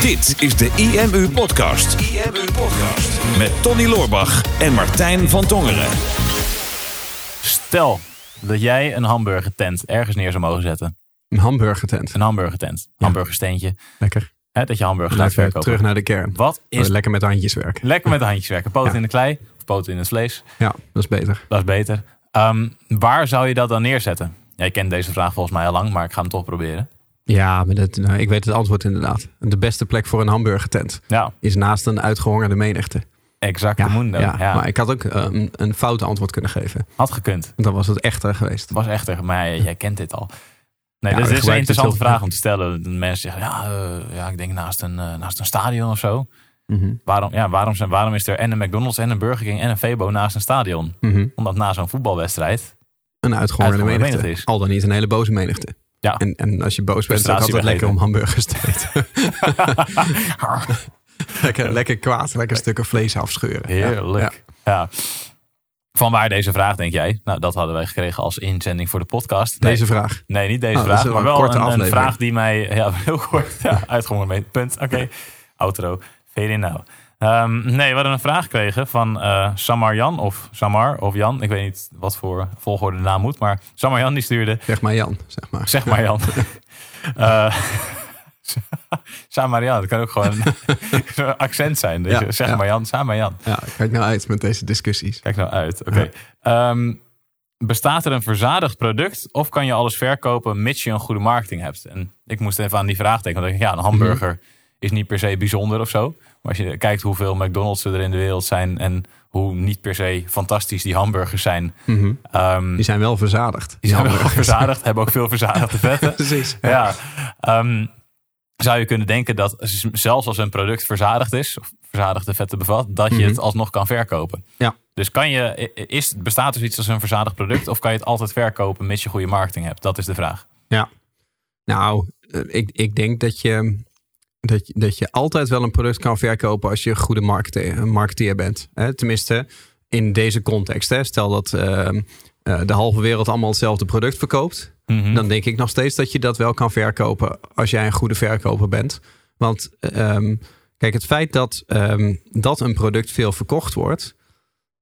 Dit is de IMU Podcast. IMU Podcast. Met Tony Loorbach en Martijn van Tongeren. Stel dat jij een hamburgertent ergens neer zou mogen zetten. Een hamburgertent. Een hamburgertent. Hamburgersteentje. Lekker. Hè, dat je hamburger gaat verkopen. terug naar de kern. Wat is Lekker met de handjes werken. lekker met de handjes werken? Poten Ja. in de klei of poten in het vlees? Ja, dat is beter. Dat is beter. Ehm, waar zou je dat dan neerzetten? Ja, je kent deze vraag volgens mij al lang, maar ik ga hem toch proberen. Ja, maar dat, nou, ik weet het antwoord inderdaad. De beste plek voor een hamburgertent Ja, is naast een uitgehongerde menigte. exact. Ja, mundo. ja, Ja, maar ik had ook eh, een, fout antwoord kunnen geven. Had gekund. Dan was het echter geweest. Het was echter, maar jij, kent dit al. Nee, Ja, we is een interessante vraag om te stellen. De mensen zeggen, ja, eh, ja ik denk naast een, eh, naast een stadion of zo. Mhm, Waarom, ja, waarom, zijn, waarom is er en een McDonald's en een Burger King en een Febo naast een stadion? mhm. Omdat na zo'n voetbalwedstrijd Een uitgehongerde Uitgehongerde menigte. menigte is. Al dan niet een hele boze menigte. Ja. En, en als je boos bent, Frustratie altijd lekker om hamburgers te eten. lekker, lekker kwaad, lekker stukken vlees afscheuren. Heerlijk. Ja. Van waar deze vraag, denk jij? Nou, dat hadden wij gekregen als inzending voor de podcast. Nee, Deze vraag. nee niet deze Oh, is vraag, maar wel een, een vraag die mij... Ja, heel kort. Ja, mee. Punt. Oké. Outro. Fade in now. Ehm, nee, we hadden een vraag gekregen van eh, Samar Jan of Samar of Jan. Ik weet niet wat voor volgorde de naam moet, maar Samar Jan die stuurde... Zeg maar Jan, zeg maar. Zeg maar Jan. Eh Samar Jan, dat kan ook gewoon een accent zijn. Dus Ja, zeg ja. maar Jan, Samar Jan. Ja, kijk nou uit met deze discussies. Kijk nou uit. Oké. Ehm, bestaat er een verzadigd product of kan je alles verkopen mits je een goede marketing hebt? En ik moest even aan die vraag denken. Want ik ja, een hamburger. Is niet per se bijzonder of zo. Maar als je kijkt hoeveel McDonald's er in de wereld zijn en hoe niet per se fantastisch die hamburgers zijn. Mhm. ehm, Die zijn wel verzadigd. die zijn wel verzadigd, hebben ook veel verzadigde vetten. Precies. Ja. Ehm, zou je kunnen denken dat zelfs als een product verzadigd is, of verzadigde vetten bevat, dat je Mhm. het alsnog kan verkopen. Ja. Dus kan je, is, bestaat er zoiets als een verzadigd product of kan je het altijd verkopen mits je goede marketing hebt? Dat is de vraag. Nou, eh, ik, ik denk dat je, dat, je, dat je altijd wel een product kan verkopen als je een goede marketeer, marketeer bent. Hè? Tenminste, in deze context. Hè? Stel dat ehm, eh, de halve wereld allemaal hetzelfde product verkoopt. Mhm. Dan denk ik nog steeds dat je dat wel kan verkopen als jij een goede verkoper bent. Want ehm, kijk, het feit dat, ehm, dat een product veel verkocht wordt,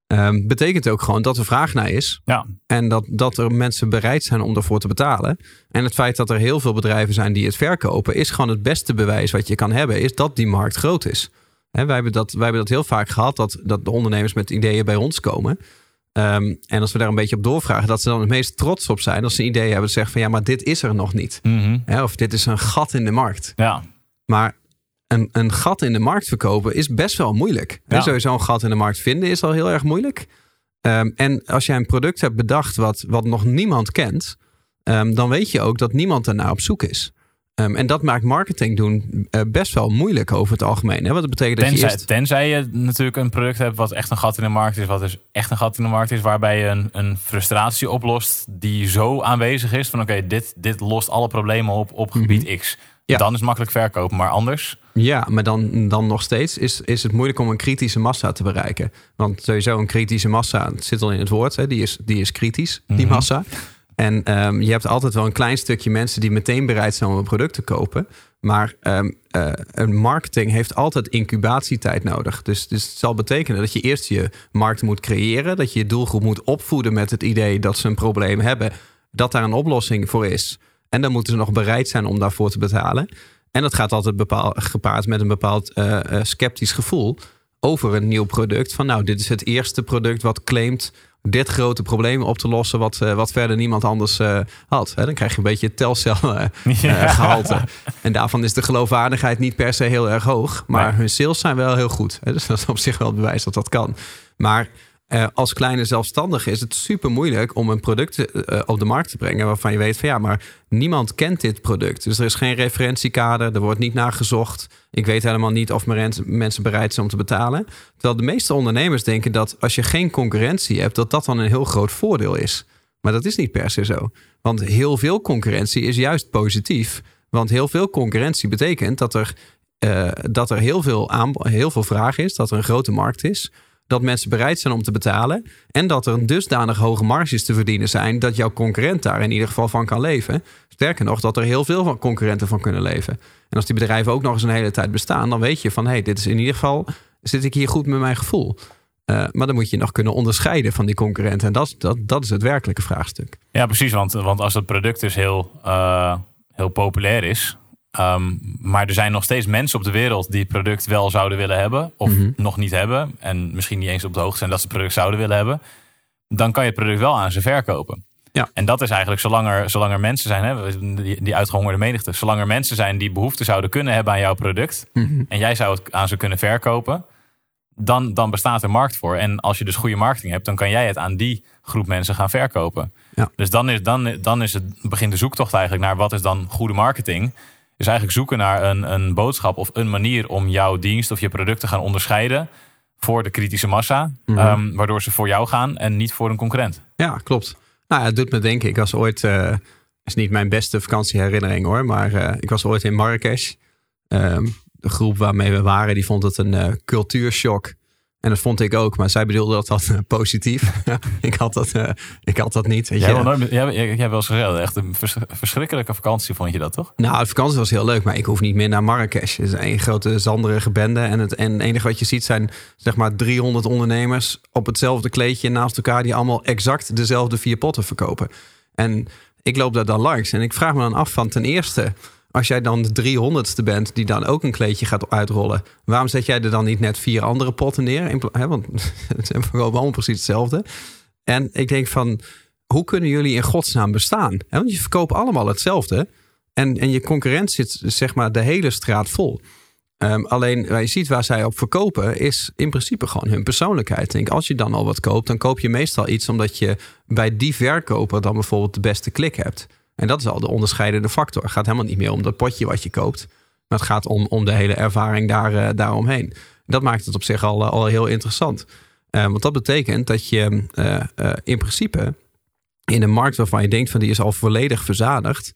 ehm, betekent ook gewoon dat er vraag naar is. Ja, En dat, dat er mensen bereid zijn om ervoor te betalen. En het feit dat er heel veel bedrijven zijn die het verkopen, is gewoon het beste bewijs wat je kan hebben, is dat die markt groot is. Hè, wij, hebben dat, wij hebben dat heel vaak gehad, dat, dat de ondernemers met ideeën bij ons komen. Ehm, en als we daar een beetje op doorvragen, dat ze dan het meest trots op zijn als ze een idee hebben. Zeggen van ja, maar dit is er nog niet. Mhm. Of dit is een gat in de markt. ja. Maar een, een gat in de markt verkopen is best wel moeilijk. Ja. Sowieso een gat in de markt vinden is al heel erg moeilijk. Ehm, en als jij een product hebt bedacht wat, wat nog niemand kent, ehm, dan weet je ook dat niemand daarnaar op zoek is. Ehm, en dat maakt marketing doen eh, best wel moeilijk over het algemeen. Hè? Want dat betekent dat je Tenzij, eerst... tenzij je natuurlijk een product hebt wat echt een gat in de markt is, wat dus echt een gat in de markt is, waarbij je een, een frustratie oplost die zo aanwezig is van oké, dit, dit lost alle problemen op op gebied X. Ja. Dan is het makkelijk verkopen, maar anders. Ja, maar dan, dan nog steeds is, is het moeilijk om een kritische massa te bereiken. Want sowieso een kritische massa, het zit al in het woord, hè, die, is, die is kritisch, die Mhm. massa. En ehm, je hebt altijd wel een klein stukje mensen die meteen bereid zijn om een product te kopen. Maar ehm, eh, een marketing heeft altijd incubatietijd nodig. Dus, dus het zal betekenen dat je eerst je markt moet creëren. Dat je je doelgroep moet opvoeden met het idee dat ze een probleem hebben. Dat daar een oplossing voor is. En dan moeten ze nog bereid zijn om daarvoor te betalen. En dat gaat altijd bepaal, gepaard met een bepaald eh, eh, sceptisch gevoel over een nieuw product. Van nou, dit is het eerste product wat claimt dit grote probleem op te lossen... wat, eh, wat verder niemand anders had. Hè, dan krijg je een beetje het telcel eh, eh, gehalte. En daarvan is de geloofwaardigheid niet per se heel erg hoog. Maar Nee. hun sales zijn wel heel goed. Hè, dus dat is op zich wel het bewijs dat dat kan. Maar eh, als kleine zelfstandige is het super moeilijk om een product eh, op de markt te brengen waarvan je weet van ja, maar niemand kent dit product. Dus er is geen referentiekader, er wordt niet naar gezocht. Ik weet helemaal niet of meren- mensen bereid zijn om te betalen. Terwijl de meeste ondernemers denken dat als je geen concurrentie hebt, dat dat dan een heel groot voordeel is. Maar dat is niet per se zo. Want heel veel concurrentie is juist positief. Want heel veel concurrentie betekent dat er, eh, dat er heel, veel heel veel vraag is, dat er een grote markt is. Dat mensen bereid zijn om te betalen. En dat er een dusdanig hoge marges te verdienen zijn. dat jouw concurrent daar in ieder geval van kan leven. Sterker nog, dat er heel veel van concurrenten van kunnen leven. En als die bedrijven ook nog eens een hele tijd bestaan, dan weet je van hé, hey, dit is in ieder geval, zit ik hier goed met mijn gevoel. Uh, maar dan moet je nog kunnen onderscheiden van die concurrenten. En dat, dat, dat is het werkelijke vraagstuk. Ja, precies. Want, want als het product dus heel, uh, heel populair is, Um, maar er zijn nog steeds mensen op de wereld die het product wel zouden willen hebben. Of mm -hmm. nog niet hebben. En misschien niet eens op de hoogte zijn dat ze het product zouden willen hebben. Dan kan je het product wel aan ze verkopen. Ja. En dat is eigenlijk zolang er, zolang er mensen zijn, hè, die, die uitgehongerde menigte. Zolang er mensen zijn die behoefte zouden kunnen hebben aan jouw product. Mm -hmm. En jij zou het aan ze kunnen verkopen. Dan, dan bestaat er markt voor. En als je dus goede marketing hebt, dan kan jij het aan die groep mensen gaan verkopen. Ja. Dus dan, is, dan, dan is het, begint de zoektocht eigenlijk naar wat is dan goede marketing is eigenlijk zoeken naar een, een boodschap of een manier om jouw dienst of je product te gaan onderscheiden voor de kritische massa. Mm -hmm. waardoor ze voor jou gaan en niet voor een concurrent. Ja, klopt. Nou, het doet me denken, ik was ooit, uh, is niet mijn beste vakantieherinnering hoor, maar uh, ik was ooit in Marrakesh. Um, de groep waarmee we waren, die vond het een uh, cultuurshock. En dat vond ik ook, maar zij bedoelde dat wat uh, positief. ik, had dat, uh, ik had dat niet. Weet jij, je. Nooit, jij, jij, jij wel eens gezegd, echt een vers, verschrikkelijke vakantie vond je dat toch? Nou, de vakantie was heel leuk, maar ik hoef niet meer naar Marrakesh. Het is een grote zanderige bende. En het, en het enige wat je ziet zijn zeg maar 300 ondernemers op hetzelfde kleedje naast elkaar... die allemaal exact dezelfde vier potten verkopen. En ik loop daar dan langs en ik vraag me dan af van ten eerste als jij dan de 300ste bent die dan ook een kleedje gaat uitrollen, waarom zet jij er dan niet net vier andere potten neer? Want het zijn allemaal precies hetzelfde. En ik denk van, hoe kunnen jullie in godsnaam bestaan? Want je verkoopt allemaal hetzelfde. En, en je concurrent zit zeg maar de hele straat vol. Um, alleen waar je ziet waar zij op verkopen, is in principe gewoon hun persoonlijkheid. Denk, als je dan al wat koopt, dan koop je meestal iets omdat je bij die verkoper dan bijvoorbeeld de beste klik hebt. En dat is al de onderscheidende factor. Het gaat helemaal niet meer om dat potje wat je koopt. Maar het gaat om, om de hele ervaring daar, uh, daaromheen. Dat maakt het op zich al, al heel interessant. Uh, want dat betekent dat je uh, in principe in een markt waarvan je denkt van die is al volledig verzadigd,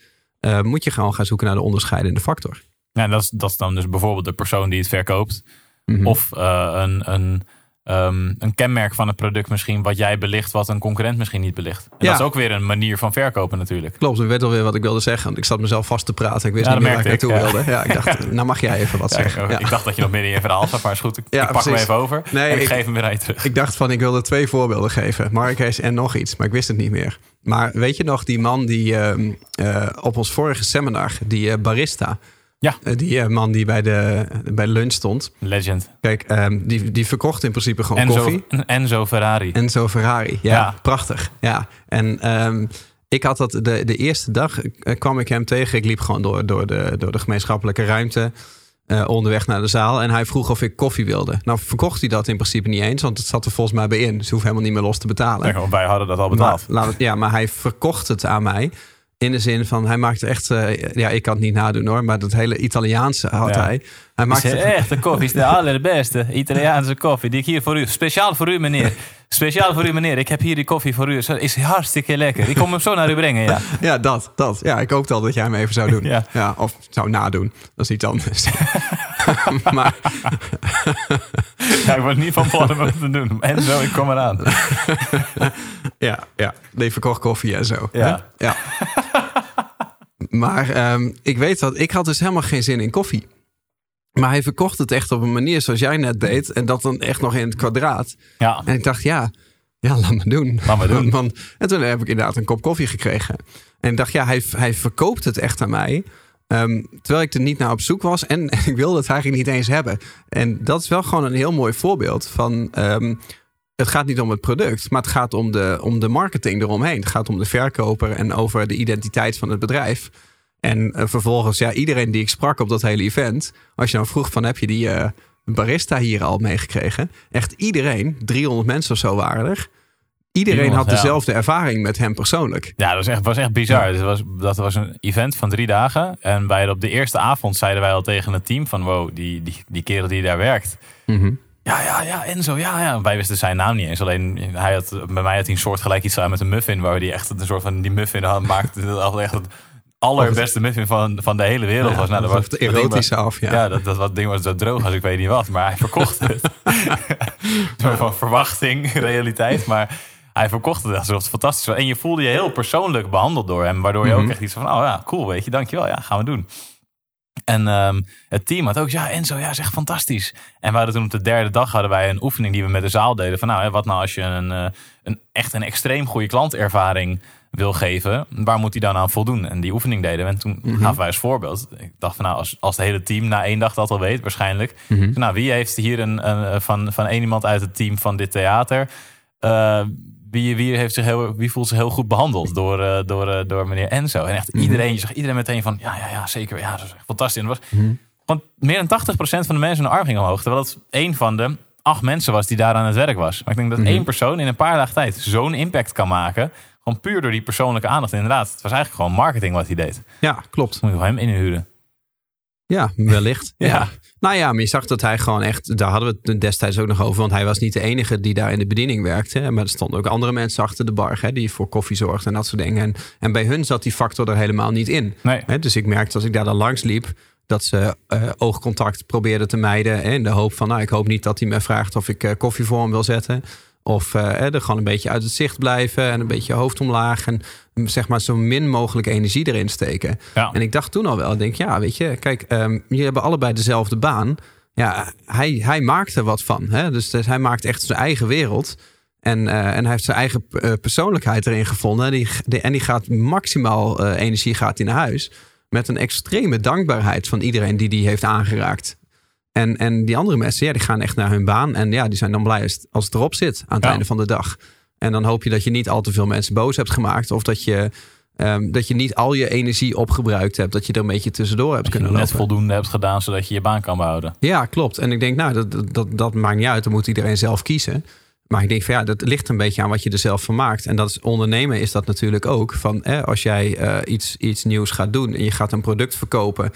moet je gewoon gaan zoeken naar de onderscheidende factor. Ja, dat is, dat is dan dus bijvoorbeeld de persoon die het verkoopt. Mm -hmm. Of een, een um, een kenmerk van het product misschien wat jij belicht, wat een concurrent misschien niet belicht. En ja. dat is ook weer een manier van verkopen natuurlijk. Klopt, ik weet alweer wat ik wilde zeggen. Want ik zat mezelf vast te praten. Ik wist ja, niet meer waar ik naartoe ja. wilde. Ja, ik dacht, nou mag jij even wat zeggen. Ik, ik, dacht dat je nog midden in je verhaal zat, maar is goed. Ik, ik pak precies. hem even over nee, en ik, geef hem weer aan je terug. Ik dacht van, ik wilde twee voorbeelden geven. Marrakesh en nog iets, maar ik wist het niet meer. Maar weet je nog, die man die uh, uh, op ons vorige seminar, die uh, barista... Ja. Die uh, man die bij de, bij de lunch stond. Legend. Kijk, um, die, die verkocht in principe gewoon Enzo, koffie. Enzo Ferrari. Enzo Ferrari, ja. ja. Prachtig. Ja. En um, ik had dat de, de eerste dag kwam ik hem tegen. Ik liep gewoon door, door, de, door de gemeenschappelijke ruimte. Uh, onderweg naar de zaal. En hij vroeg of ik koffie wilde. Nou verkocht hij dat in principe niet eens. Want het zat er volgens mij bij in. Ze hoeft helemaal niet meer los te betalen. Wij hadden dat al betaald. Maar, het, ja, maar hij verkocht het aan mij. In de zin van, hij maakte echt, uh, ja, ik kan het niet nadoen hoor, maar dat hele Italiaanse had ja. hij. Hij maakte echt de koffie is de allerbeste Italiaanse koffie die ik hier voor u, speciaal voor u meneer, speciaal voor u meneer, ik heb hier die koffie voor u, is hartstikke lekker. Ik kom hem zo naar u brengen, ja. Ja, dat, dat. Ja, ik hoopte al dat jij hem even zou doen. ja. ja of zou nadoen, dat is iets anders. maar... ja, ik was niet van plan om het te doen. En zo, ik kom eraan. ja, ja. Nee, verkocht koffie en zo. Ja. ja. Maar um, ik weet dat, ik had dus helemaal geen zin in koffie. Maar hij verkocht het echt op een manier zoals jij net deed. En dat dan echt nog in het kwadraat. Ja. En ik dacht, ja, ja laat me doen. Laat me doen. Want, en toen heb ik inderdaad een kop koffie gekregen. En ik dacht, ja, hij, hij verkoopt het echt aan mij. Um, terwijl ik er niet naar op zoek was. En, en, ik wilde het eigenlijk niet eens hebben. En dat is wel gewoon een heel mooi voorbeeld van... Um, het gaat niet om het product, maar het gaat om de, om de marketing eromheen. Het gaat om de verkoper en over de identiteit van het bedrijf. En uh, vervolgens, ja, iedereen die ik sprak op dat hele event, als je dan vroeg van heb je die uh, barista hier al meegekregen? Echt iedereen, 300 mensen of zo waren er. Iedereen had dezelfde ja. ervaring met hem persoonlijk. Ja, dat was echt, was echt bizar. Ja. Was, dat was een event van drie dagen. En bij, op de eerste avond zeiden wij al tegen het team van... wow, die, die, die kerel die daar werkt... Mm -hmm. Ja, ja, ja, Enzo, ja, ja. Wij wisten zijn naam niet eens. Alleen hij had, bij mij had hij een soort gelijk iets aan met een muffin... waar hij echt een soort van die muffin had, maakte. Dat echt het allerbeste muffin van, van de hele wereld was. Nou, dat was het erotische af, ja. Ja, dat, dat, dat ding was zo droog als ik weet niet wat. Maar hij verkocht het. Soort van verwachting, realiteit. Maar hij verkocht het alsof het fantastisch was. En je voelde je heel persoonlijk behandeld door hem. Waardoor je ook Mhm. echt iets van, oh ja, cool, weet je, dankjewel. Ja, gaan we doen. En ehm, het team had ook, ja, Enzo, ja, is echt fantastisch. En we hadden toen op de derde dag hadden wij een oefening die we met de zaal deden. Van nou, hè, wat nou als je een, eh, een echt een extreem goede klantervaring wil geven, waar moet hij dan aan voldoen? En die oefening deden we. En toen gaven wij als voorbeeld. Ik dacht van nou, als, als het hele team na één dag dat al weet, waarschijnlijk. Nou, wie heeft hier een, een van, van één iemand uit het team van dit theater? eh, wie, wie, heeft zich heel, wie voelt zich heel goed behandeld door, eh, door, eh, door meneer Enzo? En echt iedereen, je zag iedereen meteen van ja, ja, ja, zeker. Ja, dat is fantastisch. En was, want meer dan 80% van de mensen hun arm ging omhoog. Terwijl het één van de acht mensen was die daar aan het werk was. Maar ik denk dat één persoon in een paar dagen tijd zo'n impact kan maken. Gewoon puur door die persoonlijke aandacht. Inderdaad, het was eigenlijk gewoon marketing wat hij deed. Ja, klopt. Moet wel hem inhuren. Ja, wellicht. Ja. ja. Nou ja, maar je zag dat hij gewoon echt... Daar hadden we het destijds ook nog over. Want hij was niet de enige die daar in de bediening werkte. hè, Maar er stonden ook andere mensen achter de bar... Hè, die voor koffie zorgden en dat soort dingen. En, en bij hun zat die factor er helemaal niet in. Nee. Hè, dus ik merkte als ik daar dan langs liep... dat ze eh, oogcontact probeerden te mijden. Hè, in de hoop van, nou, ik hoop niet dat hij me vraagt... of ik eh, koffie voor hem wil zetten. Of eh, er gewoon een beetje uit het zicht blijven... en een beetje hoofd omlaag... en mm, zeg maar zo min mogelijk energie erin steken. Ja. En ik dacht toen al wel, ik denk, ja, weet je, kijk, ehm jullie hebben allebei dezelfde baan. Ja, hij, hij maakt er wat van. Hè? Dus, dus hij maakt echt zijn eigen wereld. En, eh, en hij heeft zijn eigen eh, persoonlijkheid erin gevonden. En die, die- en die gaat maximaal energie gaat hij naar huis. Met een extreme dankbaarheid van iedereen die die heeft aangeraakt. En, en die andere mensen, ja, die gaan echt naar hun baan. En ja, die zijn dan blij als het, als het erop zit aan het Ja. einde van de dag. En dan hoop je dat je niet al te veel mensen boos hebt gemaakt. Of dat je, ehm, dat je niet al je energie opgebruikt hebt. Dat je er een beetje tussendoor hebt Dat kunnen net lopen. voldoende hebt gedaan zodat je je baan kan behouden. Ja, klopt. En ik denk, nou, dat, dat- dat, maakt niet uit. Dan moet iedereen zelf kiezen. Maar ik denk van ja, dat ligt een beetje aan wat je er zelf van maakt. En dat is ondernemen is dat natuurlijk ook. Van als jij eh, iets, iets nieuws gaat doen en je gaat een product verkopen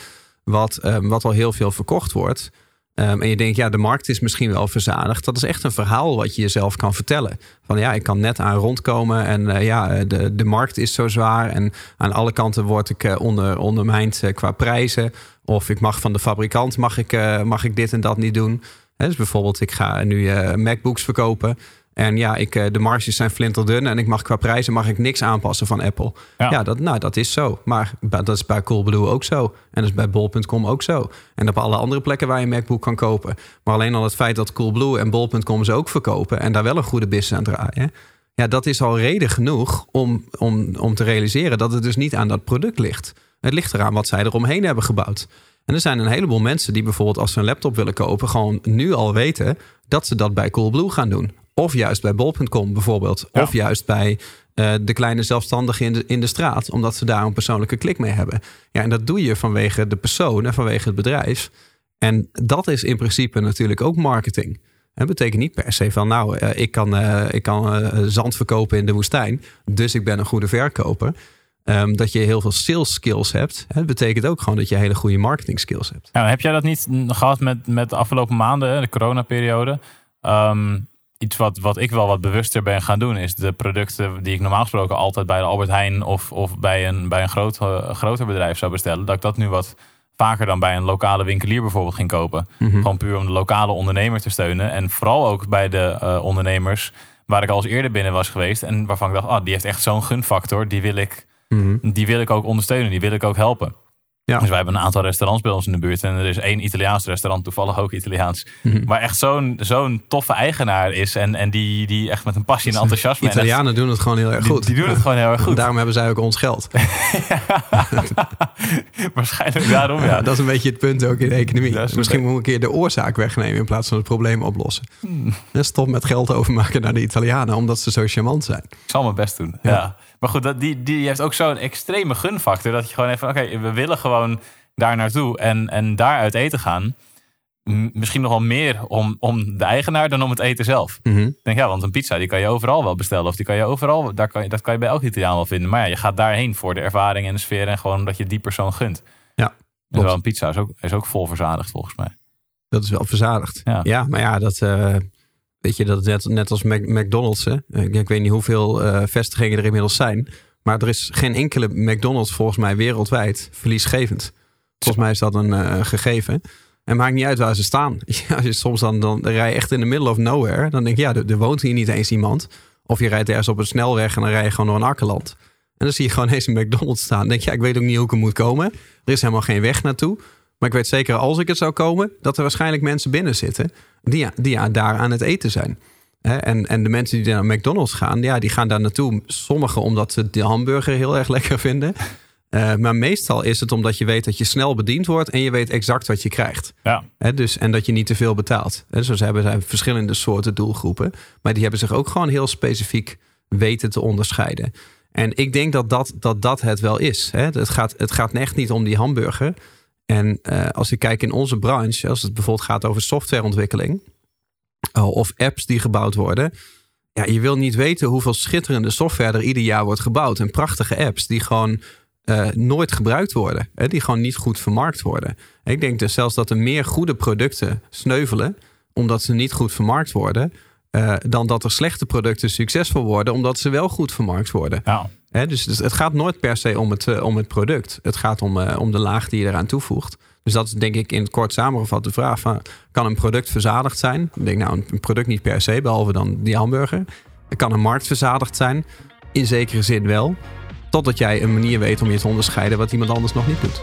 wat, ehm, wat al heel veel verkocht wordt. Ehm, en je denkt, ja, de markt is misschien wel verzadigd. Dat is echt een verhaal wat je jezelf kan vertellen. Van ja, ik kan net aan rondkomen en eh, ja, eh, de, de markt is zo zwaar. En aan alle kanten word ik eh, onder, ondermijnd qua prijzen. Of ik mag van de fabrikant mag ik, mag ik dit en dat niet doen. Dus bijvoorbeeld, ik ga nu MacBooks verkopen. En ja, ik, eh, de marges zijn flinterdun. En ik mag qua prijzen mag ik niks aanpassen van Apple. Ja. Ja, dat, nou, dat is zo. Maar dat is bij Coolblue ook zo. En dat is bij Bol.com ook zo. En op alle andere plekken waar je een MacBook kan kopen. Maar alleen al het feit dat Coolblue en Bol.com ze ook verkopen... en daar wel een goede business aan draaien... ja, dat is al reden genoeg om, om, om te realiseren... dat het dus niet aan dat product ligt. Het ligt eraan wat zij eromheen hebben gebouwd. En er zijn een heleboel mensen die bijvoorbeeld als ze een laptop willen kopen... gewoon nu al weten dat ze dat bij Coolblue gaan doen. Of juist bij Bol.com bijvoorbeeld. Ja. Of juist bij eh, de kleine zelfstandigen in de, in de straat. Omdat ze daar een persoonlijke klik mee hebben. Ja, en dat doe je vanwege de persoon en vanwege het bedrijf. En dat is in principe natuurlijk ook marketing. Het betekent niet per se van, nou, eh, ik kan, eh, ik kan zand verkopen in de woestijn. Dus ik ben een goede verkoper. Ehm, dat je heel veel sales skills hebt. Het betekent ook gewoon dat je hele goede marketing skills hebt. Ja, heb jij dat niet gehad met, met de afgelopen maanden, de coronaperiode? Ehm, iets wat, wat ik wel wat bewuster ben gaan doen, is de producten die ik normaal gesproken altijd bij de Albert Heijn of, of bij een, bij een groot, eh, groter bedrijf zou bestellen, dat ik dat nu wat vaker dan bij een lokale winkelier bijvoorbeeld ging kopen. Gewoon puur om de lokale ondernemer te steunen. En vooral ook bij de eh, ondernemers waar ik al eens eerder binnen was geweest. En waarvan ik dacht, ah, die heeft echt zo'n gunfactor. Die wil, ik, die wil ik ook ondersteunen. Die wil ik ook helpen. Ja. Dus wij hebben een aantal restaurants bij ons in de buurt. En er is één Italiaans restaurant, toevallig ook Italiaans. Mhm. Waar echt zo'n zo'n toffe eigenaar is. En, en die, die echt met een passie en enthousiasme. en Italianen doen het gewoon heel erg die, goed. die doen het gewoon heel erg goed. Daarom hebben zij ook ons geld. Waarschijnlijk daarom, ja. Dat is een beetje het punt ook in de economie. Misschien be- moet ik een keer de oorzaak wegnemen in plaats van het probleem oplossen. Hmm. En stop met geld overmaken naar de Italianen, omdat ze zo charmant zijn. Ik zal mijn best doen. Ja. Maar goed, dat, die, die heeft ook zo'n extreme gunfactor. Dat je gewoon even, oké, we willen gewoon daar naartoe en, en daar uit eten gaan. M- misschien nog wel meer om, om de eigenaar dan om het eten zelf. Mhm. Denk, ja, want een pizza die kan je overal wel bestellen. Of die kan je overal, daar kan je, dat kan je bij elk Italiaan wel vinden. Maar ja, je gaat daarheen voor de ervaring en de sfeer. En gewoon omdat je die persoon gunt. Ja, Terwijl klopt. een pizza is ook, is ook vol verzadigd volgens mij. Dat is wel verzadigd. Ja. Ja, maar ja, dat, eh, weet je, dat net, net als McDonald's. Hè? Ik, ik weet niet hoeveel eh, vestigingen er inmiddels zijn. Maar er is geen enkele McDonald's volgens mij wereldwijd verliesgevend. Volgens mij is dat een eh, gegeven. En maakt niet uit waar ze staan. Als je soms dan, dan rij je echt in the middle of nowhere. Dan denk je, ja, er, er woont hier niet eens iemand. Of je rijdt ergens op een snelweg en dan rij je gewoon door een akkerland. En dan zie je gewoon eens een McDonald's staan. Dan denk je, ja, ik weet ook niet hoe ik er moet komen. Er is helemaal geen weg naartoe. Maar ik weet zeker, als ik het zou komen, dat er waarschijnlijk mensen binnen zitten die, die daar aan het eten zijn. En, en de mensen die naar McDonald's gaan, ja, die gaan daar naartoe. Sommigen omdat ze de hamburger heel erg lekker vinden. Uh, maar meestal is het omdat je weet dat je snel bediend wordt en je weet exact wat je krijgt. Ja. dus, en dat je niet te veel betaalt. He, zo hebben zij verschillende soorten doelgroepen. Maar die hebben zich ook gewoon heel specifiek weten te onderscheiden. En ik denk dat dat, dat, dat het wel is. Het, gaat, het gaat echt niet om die hamburger. En uh, als ik kijk in onze branche, als het bijvoorbeeld gaat over softwareontwikkeling uh, of apps die gebouwd worden. Ja, je wil niet weten hoeveel schitterende software er ieder jaar wordt gebouwd. En prachtige apps die gewoon uh, nooit gebruikt worden. Hè, die gewoon niet goed vermarkt worden. Ik denk dus zelfs dat er meer goede producten sneuvelen. omdat ze niet goed vermarkt worden. Dan dat er slechte producten succesvol worden. omdat ze wel goed vermarkt worden. Ja. Dus, het gaat nooit per se om het, uh, om het product. Het gaat om, om de laag die je eraan toevoegt. Dus dat is denk ik in het kort samengevat de vraag: van, kan een product verzadigd zijn? Ik denk nou, een product niet per se, behalve dan die hamburger. Kan een markt verzadigd zijn? In zekere zin wel. Totdat jij een manier weet om je te onderscheiden wat iemand anders nog niet doet.